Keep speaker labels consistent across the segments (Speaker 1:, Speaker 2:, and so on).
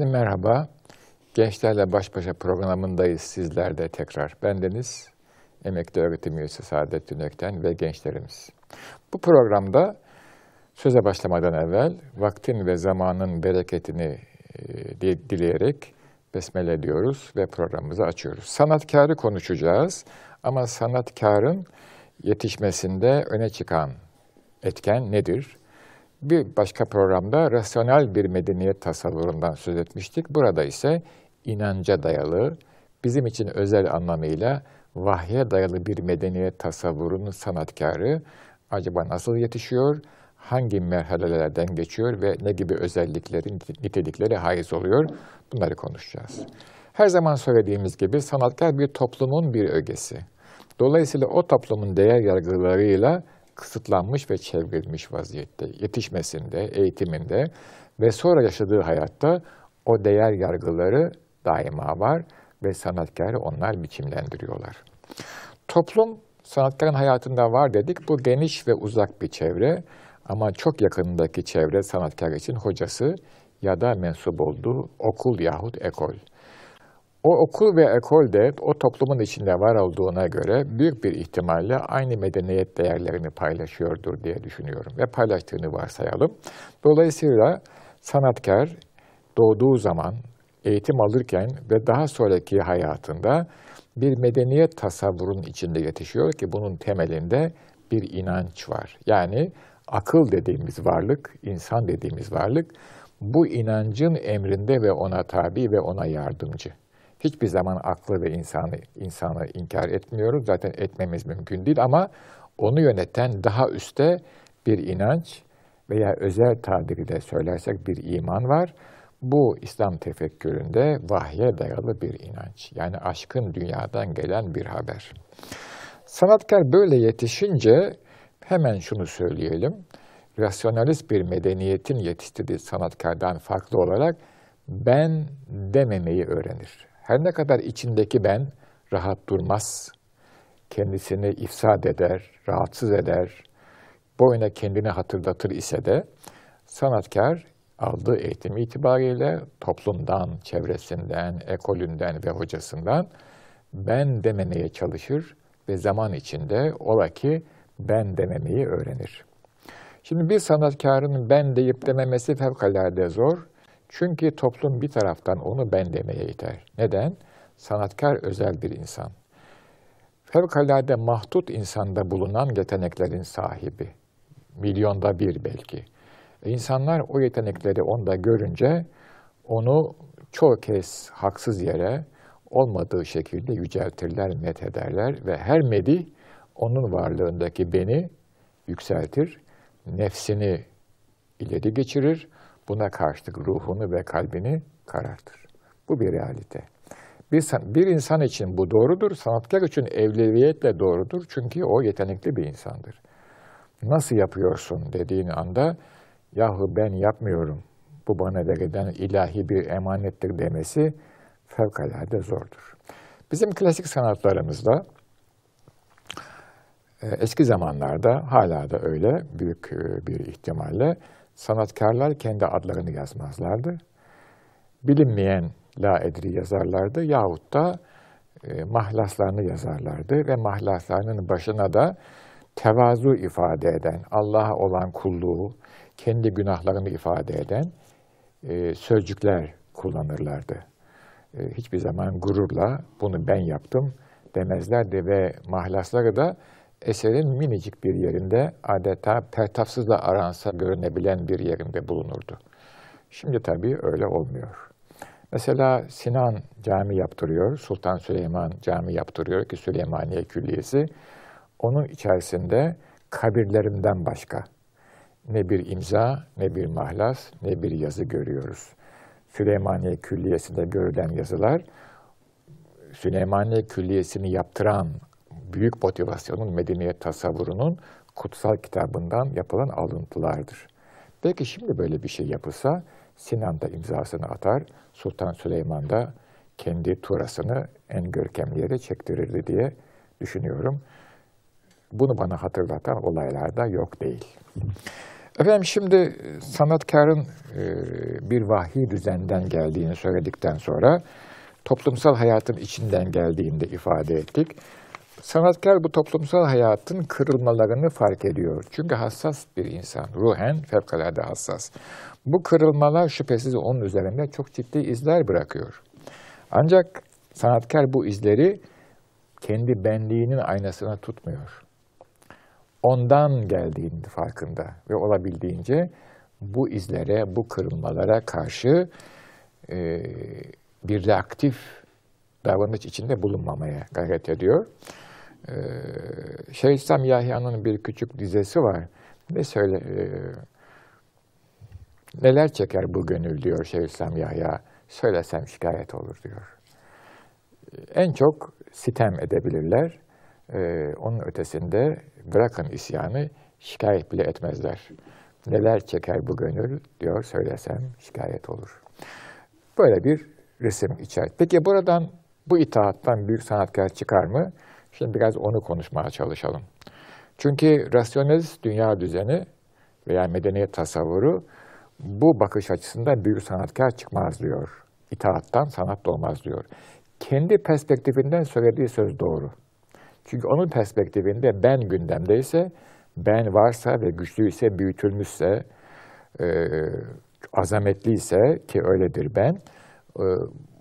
Speaker 1: Efendim merhaba. Gençlerle Baş Başa programındayız sizlerde tekrar. Bendeniz emekli öğretim üyesi Saadettin Ökten ve gençlerimiz. Bu programda söze başlamadan evvel vaktin ve zamanın bereketini e, dileyerek besmele ediyoruz ve programımızı açıyoruz. Sanatkarı konuşacağız ama sanatkarın yetişmesinde öne çıkan etken nedir? Bir başka programda rasyonel bir medeniyet tasavvurundan söz etmiştik. Burada ise inanca dayalı, bizim için özel anlamıyla vahye dayalı bir medeniyet tasavvurunun sanatkarı acaba nasıl yetişiyor, hangi merhalelerden geçiyor ve ne gibi özelliklerin, nitelikleri haiz oluyor bunları konuşacağız. Her zaman söylediğimiz gibi sanatkar bir toplumun bir ögesi. Dolayısıyla o toplumun değer yargılarıyla kısıtlanmış ve çevrilmiş vaziyette. Yetişmesinde, eğitiminde ve sonra yaşadığı hayatta o değer yargıları daima var ve sanatkarı onlar biçimlendiriyorlar. Toplum sanatkarın hayatında var dedik. Bu geniş ve uzak bir çevre ama çok yakınındaki çevre sanatkar için hocası ya da mensup olduğu okul yahut ekol. O okul ve ekol de o toplumun içinde var olduğuna göre büyük bir ihtimalle aynı medeniyet değerlerini paylaşıyordur diye düşünüyorum ve paylaştığını varsayalım. Dolayısıyla sanatkar doğduğu zaman eğitim alırken ve daha sonraki hayatında bir medeniyet tasavvurun içinde yetişiyor ki bunun temelinde bir inanç var. Yani akıl dediğimiz varlık, insan dediğimiz varlık bu inancın emrinde ve ona tabi ve ona yardımcı. Hiçbir zaman aklı ve insanı, insanı inkar etmiyoruz. Zaten etmemiz mümkün değil ama onu yöneten daha üstte bir inanç veya özel tabiriyle söylersek bir iman var. Bu İslam tefekküründe vahye dayalı bir inanç. Yani aşkın dünyadan gelen bir haber. Sanatkar böyle yetişince hemen şunu söyleyelim. Rasyonalist bir medeniyetin yetiştirdiği sanatkardan farklı olarak ben dememeyi öğrenir. Her ne kadar içindeki ben rahat durmaz, kendisini ifsad eder, rahatsız eder, boyuna kendini hatırlatır ise de sanatkar aldığı eğitim itibariyle toplumdan, çevresinden, ekolünden ve hocasından ben dememeye çalışır ve zaman içinde ola ki ben dememeyi öğrenir. Şimdi bir sanatkarın ben deyip dememesi fevkalade zor. Çünkü toplum bir taraftan onu ben demeye iter. Neden? Sanatkar özel bir insan. Fevkalade mahdut insanda bulunan yeteneklerin sahibi. Milyonda bir belki. E insanlar o yetenekleri onda görünce onu çoğu kez haksız yere olmadığı şekilde yüceltirler, methederler ve her medi onun varlığındaki beni yükseltir, nefsini ileri geçirir, Buna karşılık ruhunu ve kalbini karartır. Bu bir realite. Bir, bir insan için bu doğrudur, sanatkar için evliviyetle doğrudur. Çünkü o yetenekli bir insandır. Nasıl yapıyorsun dediğin anda, yahu ben yapmıyorum, bu bana verilen ilahi bir emanettir demesi fevkalade zordur. Bizim klasik sanatlarımızda e, eski zamanlarda hala da öyle büyük e, bir ihtimalle sanatkarlar kendi adlarını yazmazlardı. Bilinmeyen la edri yazarlardı yahut da e, mahlaslarını yazarlardı ve mahlaslarının başına da tevazu ifade eden, Allah'a olan kulluğu, kendi günahlarını ifade eden e, sözcükler kullanırlardı. E, hiçbir zaman gururla bunu ben yaptım demezlerdi ve mahlasları da eserin minicik bir yerinde adeta pertafsızla aransa görünebilen bir yerinde bulunurdu. Şimdi tabii öyle olmuyor. Mesela Sinan cami yaptırıyor, Sultan Süleyman cami yaptırıyor ki Süleymaniye Külliyesi. Onun içerisinde kabirlerinden başka ne bir imza, ne bir mahlas, ne bir yazı görüyoruz. Süleymaniye Külliyesi'nde görülen yazılar, Süleymaniye Külliyesi'ni yaptıran büyük motivasyonun medeniyet tasavvurunun kutsal kitabından yapılan alıntılardır. Belki şimdi böyle bir şey yapılsa Sinan da imzasını atar, Sultan Süleyman da kendi turasını en görkemli yere çektirirdi diye düşünüyorum. Bunu bana hatırlatan olaylar da yok değil. Efendim şimdi sanatkarın e, bir vahiy düzenden geldiğini söyledikten sonra toplumsal hayatın içinden geldiğini de ifade ettik. Sanatkar bu toplumsal hayatın kırılmalarını fark ediyor. Çünkü hassas bir insan, ruhen fevkalade hassas. Bu kırılmalar şüphesiz onun üzerinde çok ciddi izler bırakıyor. Ancak sanatkar bu izleri kendi benliğinin aynasına tutmuyor. Ondan geldiğini farkında ve olabildiğince bu izlere, bu kırılmalara karşı e, bir reaktif davranış içinde bulunmamaya gayret ediyor. Ee, Şeyhülislam Yahya'nın bir küçük dizesi var. Ne söyle e, neler çeker bu gönül diyor Şeyhülislam Yahya. Söylesem şikayet olur diyor. En çok sitem edebilirler. Ee, onun ötesinde bırakın isyanı şikayet bile etmezler. Neler çeker bu gönül diyor söylesem şikayet olur. Böyle bir resim içer. Peki buradan bu itaattan büyük sanatkar çıkar mı? Şimdi biraz onu konuşmaya çalışalım. Çünkü rasyonelist dünya düzeni veya medeniyet tasavvuru bu bakış açısından büyük sanatkar çıkmaz diyor. İtaattan sanat doğmaz diyor. Kendi perspektifinden söylediği söz doğru. Çünkü onun perspektifinde ben gündemdeyse, ben varsa ve güçlüyse, büyütülmüşse, e, azametliyse ki öyledir ben, e,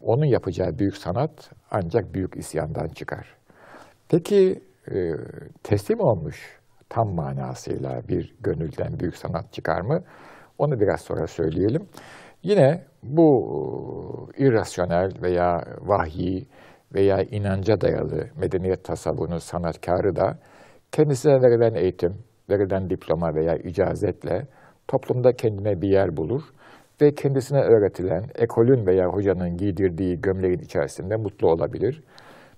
Speaker 1: onun yapacağı büyük sanat ancak büyük isyandan çıkar. Peki e, teslim olmuş tam manasıyla bir gönülden büyük sanat çıkar mı? Onu biraz sonra söyleyelim. Yine bu e, irrasyonel veya vahyi veya inanca dayalı medeniyet tasavvurunun sanatkarı da kendisine verilen eğitim, verilen diploma veya icazetle toplumda kendine bir yer bulur ve kendisine öğretilen ekolün veya hocanın giydirdiği gömleğin içerisinde mutlu olabilir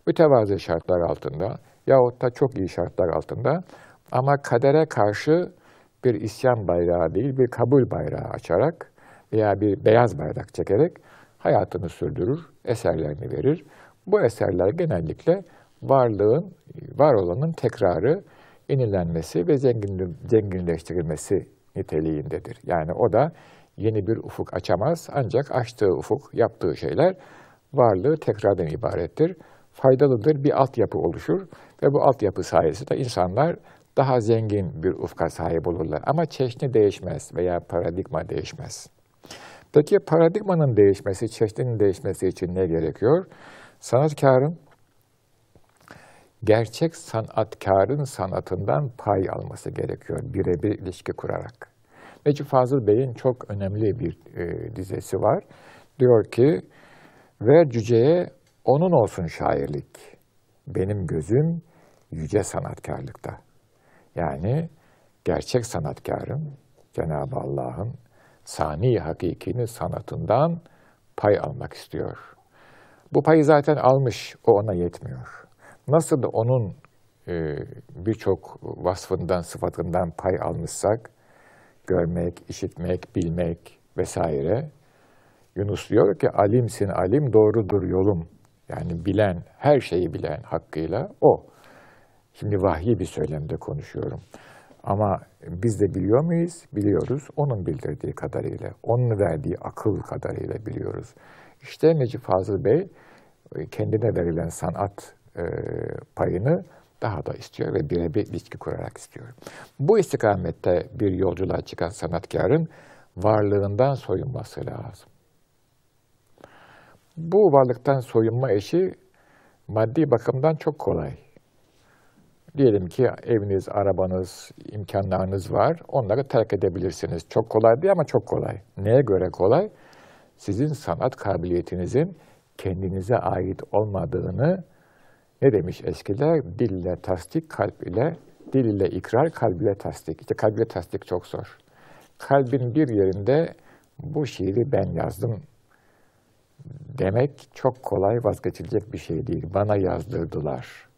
Speaker 1: mütevazı şartlar altında yahut da çok iyi şartlar altında ama kadere karşı bir isyan bayrağı değil, bir kabul bayrağı açarak veya bir beyaz bayrak çekerek hayatını sürdürür, eserlerini verir. Bu eserler genellikle varlığın, var olanın tekrarı, yenilenmesi ve zengin, zenginleştirilmesi niteliğindedir. Yani o da yeni bir ufuk açamaz ancak açtığı ufuk, yaptığı şeyler varlığı tekrardan ibarettir faydalıdır, bir altyapı oluşur ve bu altyapı sayesinde insanlar daha zengin bir ufka sahip olurlar. Ama çeşni değişmez veya paradigma değişmez. Peki paradigmanın değişmesi, çeşninin değişmesi için ne gerekiyor? Sanatkarın gerçek sanatkarın sanatından pay alması gerekiyor birebir ilişki kurarak. Necip Fazıl Bey'in çok önemli bir e, dizesi var. Diyor ki, ver cüceye onun olsun şairlik. Benim gözüm yüce sanatkarlıkta. Yani gerçek sanatkarın Cenab-ı Allah'ın sani hakikini sanatından pay almak istiyor. Bu payı zaten almış, o ona yetmiyor. Nasıl da onun e, birçok vasfından, sıfatından pay almışsak, görmek, işitmek, bilmek vesaire, Yunus diyor ki alimsin alim doğrudur yolum yani bilen, her şeyi bilen hakkıyla o. Şimdi vahyi bir söylemde konuşuyorum. Ama biz de biliyor muyuz? Biliyoruz. Onun bildirdiği kadarıyla, onun verdiği akıl kadarıyla biliyoruz. İşte Necip Fazıl Bey kendine verilen sanat e, payını daha da istiyor ve birebir ilişki kurarak istiyor. Bu istikamette bir yolculuğa çıkan sanatkarın varlığından soyunması lazım. Bu varlıktan soyunma eşi maddi bakımdan çok kolay. Diyelim ki eviniz, arabanız, imkanlarınız var. Onları terk edebilirsiniz. Çok kolay değil ama çok kolay. Neye göre kolay? Sizin sanat kabiliyetinizin kendinize ait olmadığını ne demiş eskiler? Dil ile tasdik, kalp ile, dil ile ikrar, kalb ile tasdik. İşte kalb ile tasdik çok zor. Kalbin bir yerinde bu şiiri ben yazdım demek çok kolay vazgeçilecek bir şey değil. Bana yazdırdılar.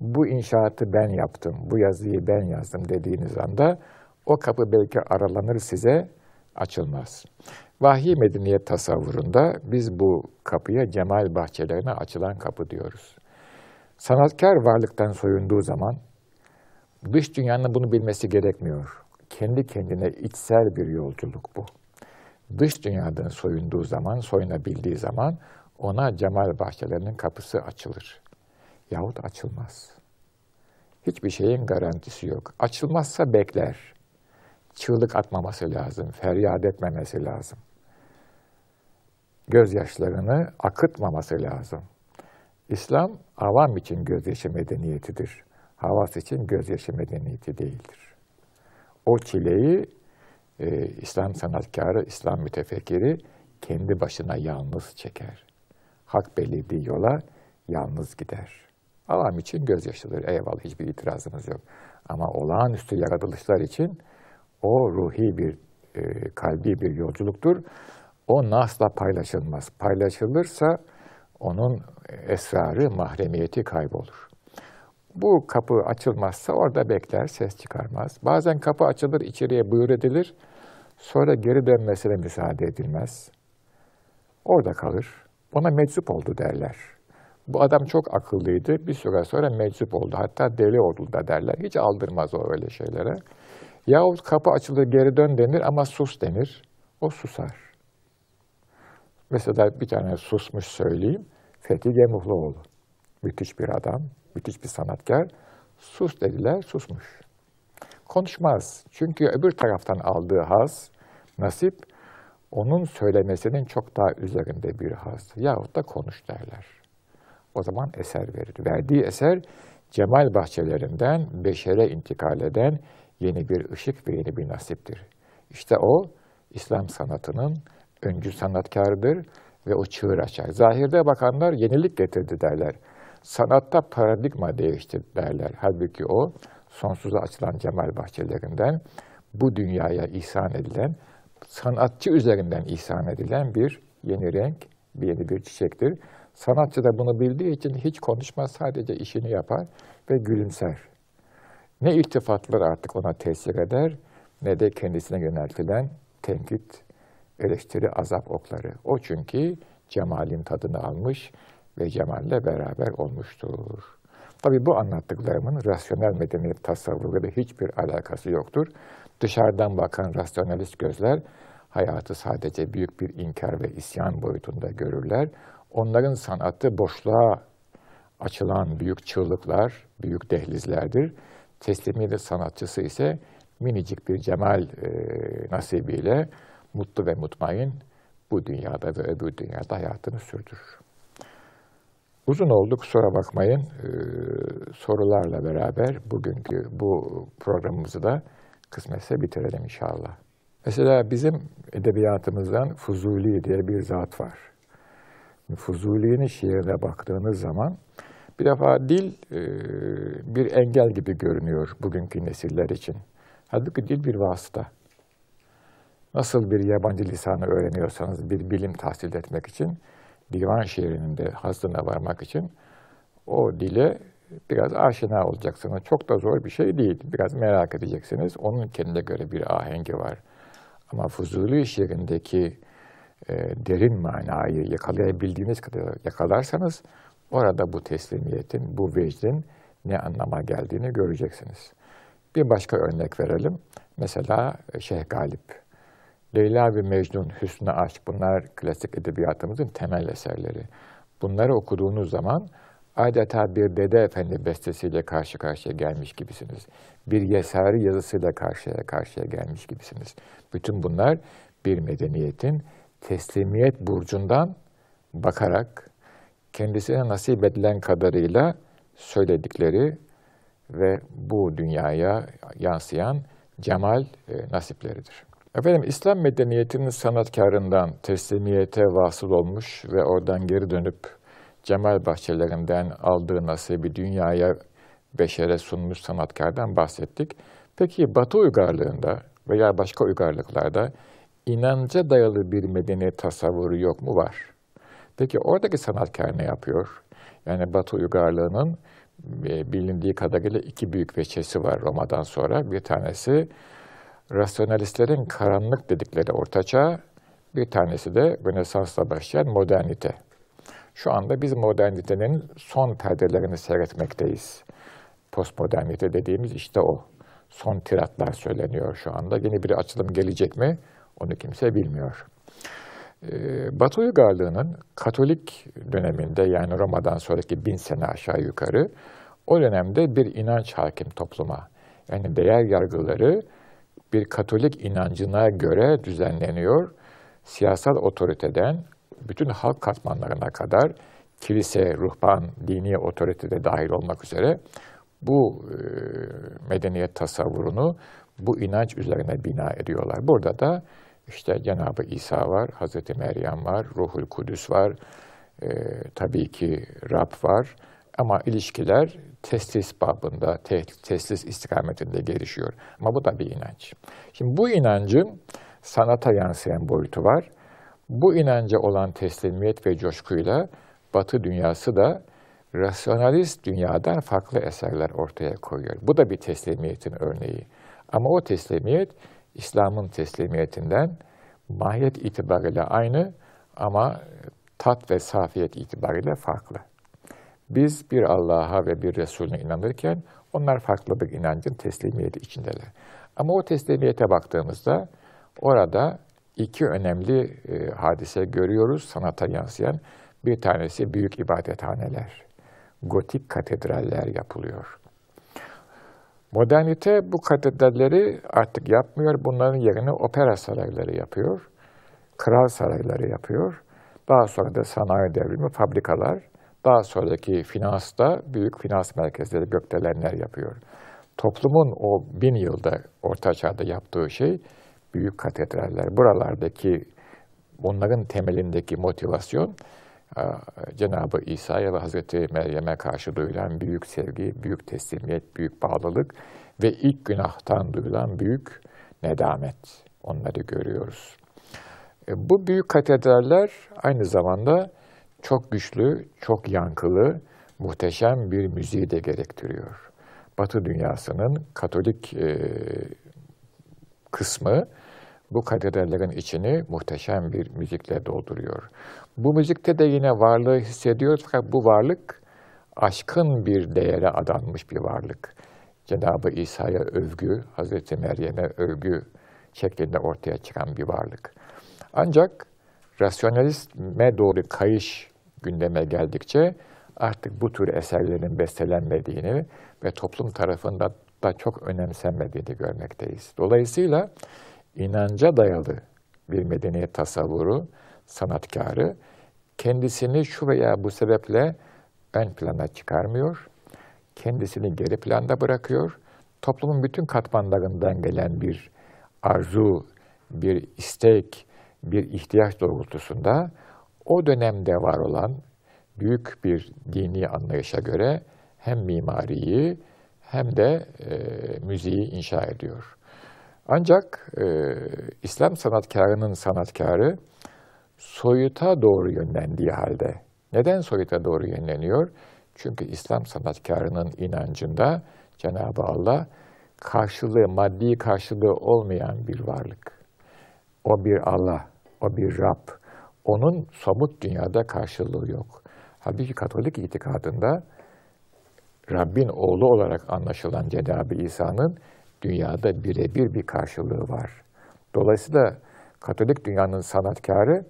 Speaker 1: Bu inşaatı ben yaptım, bu yazıyı ben yazdım dediğiniz anda o kapı belki aralanır size, açılmaz. Vahiy medeniyet tasavvurunda biz bu kapıya cemal bahçelerine açılan kapı diyoruz. Sanatkar varlıktan soyunduğu zaman dış dünyanın bunu bilmesi gerekmiyor. kendi kendine içsel bir yolculuk bu. Dış dünyadan soyunduğu zaman, soyunabildiği zaman ona cemal bahçelerinin kapısı açılır. Yahut açılmaz. Hiçbir şeyin garantisi yok. Açılmazsa bekler. Çığlık atmaması lazım, feryat etmemesi lazım. Gözyaşlarını akıtmaması lazım. İslam avam için gözyaşı medeniyetidir. Havas için gözyaşı medeniyeti değildir. O çileyi e, İslam sanatkarı, İslam mütefekkiri kendi başına yalnız çeker. Hak belirlediği yola yalnız gider. Avam için gözyaşıdır. Eyvallah hiçbir itirazımız yok. Ama olağanüstü yaratılışlar için o ruhi bir, e, kalbi bir yolculuktur. O nasla paylaşılmaz. Paylaşılırsa onun esrarı, mahremiyeti kaybolur. Bu kapı açılmazsa orada bekler, ses çıkarmaz. Bazen kapı açılır, içeriye buyur edilir. Sonra geri dönmesine müsaade edilmez. Orada kalır. Ona meczup oldu derler. Bu adam çok akıllıydı. Bir süre sonra meczup oldu. Hatta deli oldu da derler. Hiç aldırmaz o öyle şeylere. Yahut kapı açılır geri dön denir ama sus denir. O susar. Mesela bir tane susmuş söyleyeyim. Fethi Gemuhluoğlu. Müthiş bir adam, müthiş bir sanatkar. Sus dediler, susmuş. Konuşmaz. Çünkü öbür taraftan aldığı haz, nasip, onun söylemesinin çok daha üzerinde bir haz. Yahut da konuş derler. O zaman eser verir. Verdiği eser cemal bahçelerinden beşere intikal eden yeni bir ışık ve yeni bir nasiptir. İşte o İslam sanatının öncü sanatkarıdır ve o çığır açar. Zahirde bakanlar yenilik getirdi derler. Sanatta paradigma değişti derler. Halbuki o sonsuza açılan cemal bahçelerinden bu dünyaya ihsan edilen, sanatçı üzerinden ihsan edilen bir yeni renk, bir yeni bir çiçektir. Sanatçı da bunu bildiği için hiç konuşmaz, sadece işini yapar ve gülümser. Ne iltifatlar artık ona tesir eder, ne de kendisine yöneltilen tenkit, eleştiri, azap okları. O çünkü cemalin tadını almış ve cemalle beraber olmuştur. Tabi bu anlattıklarımın rasyonel medeniyet tasavvuruyla hiçbir alakası yoktur. Dışarıdan bakan rasyonalist gözler hayatı sadece büyük bir inkar ve isyan boyutunda görürler. Onların sanatı boşluğa açılan büyük çığlıklar, büyük dehlizlerdir. Teslimiyet sanatçısı ise minicik bir cemal e, nasibiyle mutlu ve mutmain bu dünyada ve öbür dünyada hayatını sürdürür. Uzun olduk, kusura bakmayın. Ee, sorularla beraber bugünkü bu programımızı da kısmetse bitirelim inşallah. Mesela bizim edebiyatımızdan Fuzuli diye bir zat var. Fuzuli'nin şiirine baktığınız zaman bir defa dil e, bir engel gibi görünüyor bugünkü nesiller için. Halbuki dil bir vasıta. Nasıl bir yabancı lisanı öğreniyorsanız bir bilim tahsil etmek için, divan şiirinin de hazdına varmak için o dile biraz aşina olacaksınız. Çok da zor bir şey değil. Biraz merak edeceksiniz. Onun kendine göre bir ahengi var. Ama Fuzuli şiirindeki e, derin manayı yakalayabildiğiniz kadar yakalarsanız orada bu teslimiyetin, bu vecdin ne anlama geldiğini göreceksiniz. Bir başka örnek verelim. Mesela Şeyh Galip. Leyla ve Mecnun, Hüsnü Aşk bunlar klasik edebiyatımızın temel eserleri. Bunları okuduğunuz zaman adeta bir Dede Efendi bestesiyle karşı karşıya gelmiş gibisiniz. Bir Yesari yazısıyla karşıya karşıya gelmiş gibisiniz. Bütün bunlar bir medeniyetin teslimiyet burcundan bakarak kendisine nasip edilen kadarıyla söyledikleri ve bu dünyaya yansıyan cemal e, nasipleridir. Efendim İslam medeniyetinin sanatkarından teslimiyete vasıl olmuş ve oradan geri dönüp cemal bahçelerinden aldığı nasibi dünyaya beşere sunmuş sanatkardan bahsettik. Peki Batı uygarlığında veya başka uygarlıklarda inanca dayalı bir medeniyet tasavvuru yok mu? Var. Peki oradaki sanatkar ne yapıyor? Yani Batı uygarlığının e, bilindiği kadarıyla iki büyük veçesi var Roma'dan sonra. Bir tanesi rasyonalistlerin karanlık dedikleri ortaçağ, bir tanesi de Rönesans'la başlayan modernite. Şu anda biz modernitenin son perdelerini seyretmekteyiz. Postmodernite dediğimiz işte o. son tiratlar söyleniyor şu anda. Yeni bir açılım gelecek mi? Onu kimse bilmiyor. Ee, Batı uygarlığının Katolik döneminde yani Roma'dan sonraki bin sene aşağı yukarı o dönemde bir inanç hakim topluma. Yani değer yargıları bir Katolik inancına göre düzenleniyor. Siyasal otoriteden bütün halk katmanlarına kadar kilise, ruhban, dini otoritede dahil olmak üzere bu e, medeniyet tasavvurunu bu inanç üzerine bina ediyorlar. Burada da işte Cenab-ı İsa var, Hazreti Meryem var, Ruhul Kudüs var, e, tabii ki Rab var. Ama ilişkiler teslis babında, te, istikametinde gelişiyor. Ama bu da bir inanç. Şimdi bu inancın sanata yansıyan boyutu var. Bu inanca olan teslimiyet ve coşkuyla Batı dünyası da rasyonalist dünyadan farklı eserler ortaya koyuyor. Bu da bir teslimiyetin örneği. Ama o teslimiyet İslam'ın teslimiyetinden mahiyet itibariyle aynı ama tat ve safiyet itibariyle farklı. Biz bir Allah'a ve bir Resulüne inanırken onlar farklı bir inancın teslimiyeti içindeler. Ama o teslimiyete baktığımızda orada iki önemli e, hadise görüyoruz sanata yansıyan. Bir tanesi büyük ibadethaneler, gotik katedraller yapılıyor. Modernite bu katedralleri artık yapmıyor. Bunların yerine opera sarayları yapıyor. Kral sarayları yapıyor. Daha sonra da sanayi devrimi, fabrikalar. Daha sonraki finansta büyük finans merkezleri gökdelenler yapıyor. Toplumun o bin yılda orta çağda yaptığı şey büyük katedraller. Buralardaki bunların temelindeki motivasyon Cenab-ı İsa'ya ve Hazreti Meryem'e karşı duyulan büyük sevgi, büyük teslimiyet, büyük bağlılık ve ilk günahtan duyulan büyük nedamet. Onları görüyoruz. E, bu büyük katedraller aynı zamanda çok güçlü, çok yankılı, muhteşem bir müziği de gerektiriyor. Batı dünyasının Katolik e, kısmı bu katedrallerin içini muhteşem bir müzikle dolduruyor. Bu müzikte de yine varlığı hissediyoruz fakat bu varlık aşkın bir değere adanmış bir varlık. Cenab-ı İsa'ya övgü, Hazreti Meryem'e övgü şeklinde ortaya çıkan bir varlık. Ancak rasyonalizme doğru kayış gündeme geldikçe artık bu tür eserlerin bestelenmediğini ve toplum tarafından da çok önemsenmediğini görmekteyiz. Dolayısıyla inanca dayalı bir medeniyet tasavvuru, sanatkarı kendisini şu veya bu sebeple ön plana çıkarmıyor, kendisini geri planda bırakıyor, toplumun bütün katmanlarından gelen bir arzu, bir istek, bir ihtiyaç doğrultusunda o dönemde var olan büyük bir dini anlayışa göre hem mimariyi hem de e, müziği inşa ediyor. Ancak e, İslam sanatkarının sanatkarı soyuta doğru yönlendiği halde. Neden soyuta doğru yönleniyor? Çünkü İslam sanatkarının inancında Cenab-ı Allah karşılığı, maddi karşılığı olmayan bir varlık. O bir Allah, o bir Rab. Onun somut dünyada karşılığı yok. Halbuki Katolik itikadında Rabbin oğlu olarak anlaşılan Cenab-ı İsa'nın dünyada birebir bir karşılığı var. Dolayısıyla Katolik dünyanın sanatkarı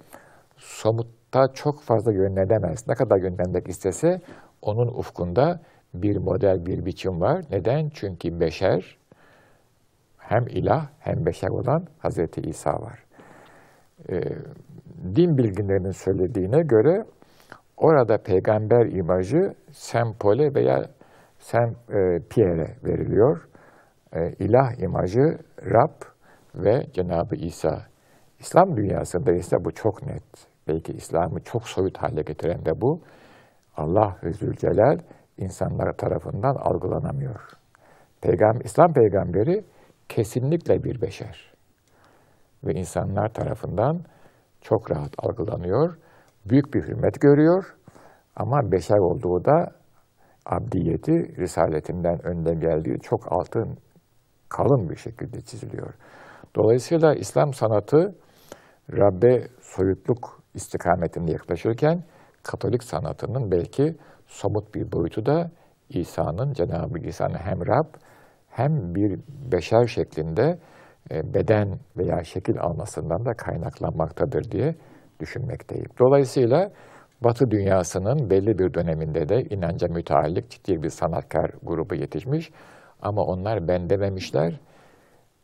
Speaker 1: somutta çok fazla yönlenemez. Ne kadar yönlenmek istese onun ufkunda bir model, bir biçim var. Neden? Çünkü beşer hem ilah hem beşer olan Hazreti İsa var. Ee, din bilginlerinin söylediğine göre orada peygamber imajı Sempole veya e, Pierre veriliyor. E, ilah imajı Rab ve Cenab-ı İsa. İslam dünyasında ise bu çok net. Belki İslam'ı çok soyut hale getiren de bu. Allah Zülcelal insanlar tarafından algılanamıyor. Peygam İslam peygamberi kesinlikle bir beşer. Ve insanlar tarafından çok rahat algılanıyor. Büyük bir hürmet görüyor. Ama beşer olduğu da abdiyeti risaletinden önde geldiği çok altın, kalın bir şekilde çiziliyor. Dolayısıyla İslam sanatı Rabbe soyutluk istikametinde yaklaşırken Katolik sanatının belki somut bir boyutu da İsa'nın, Cenab-ı İsa'nın hem Rab hem bir beşer şeklinde beden veya şekil almasından da kaynaklanmaktadır diye düşünmekteyim. Dolayısıyla Batı dünyasının belli bir döneminde de inanca müteallik ciddi bir sanatkar grubu yetişmiş ama onlar ben dememişler.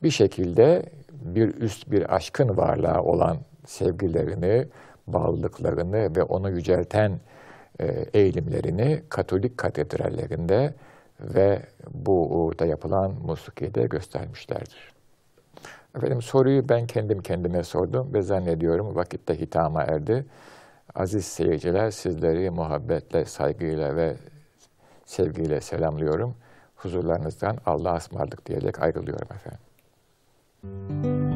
Speaker 1: Bir şekilde bir üst bir aşkın varlığı olan sevgilerini, bağlılıklarını ve onu yücelten e, eğilimlerini Katolik katedrallerinde ve bu da yapılan musikide göstermişlerdir. Efendim soruyu ben kendim kendime sordum ve zannediyorum vakitte hitama erdi. Aziz seyirciler sizleri muhabbetle, saygıyla ve sevgiyle selamlıyorum. Huzurlarınızdan Allah'a ısmarladık diyerek ayrılıyorum efendim.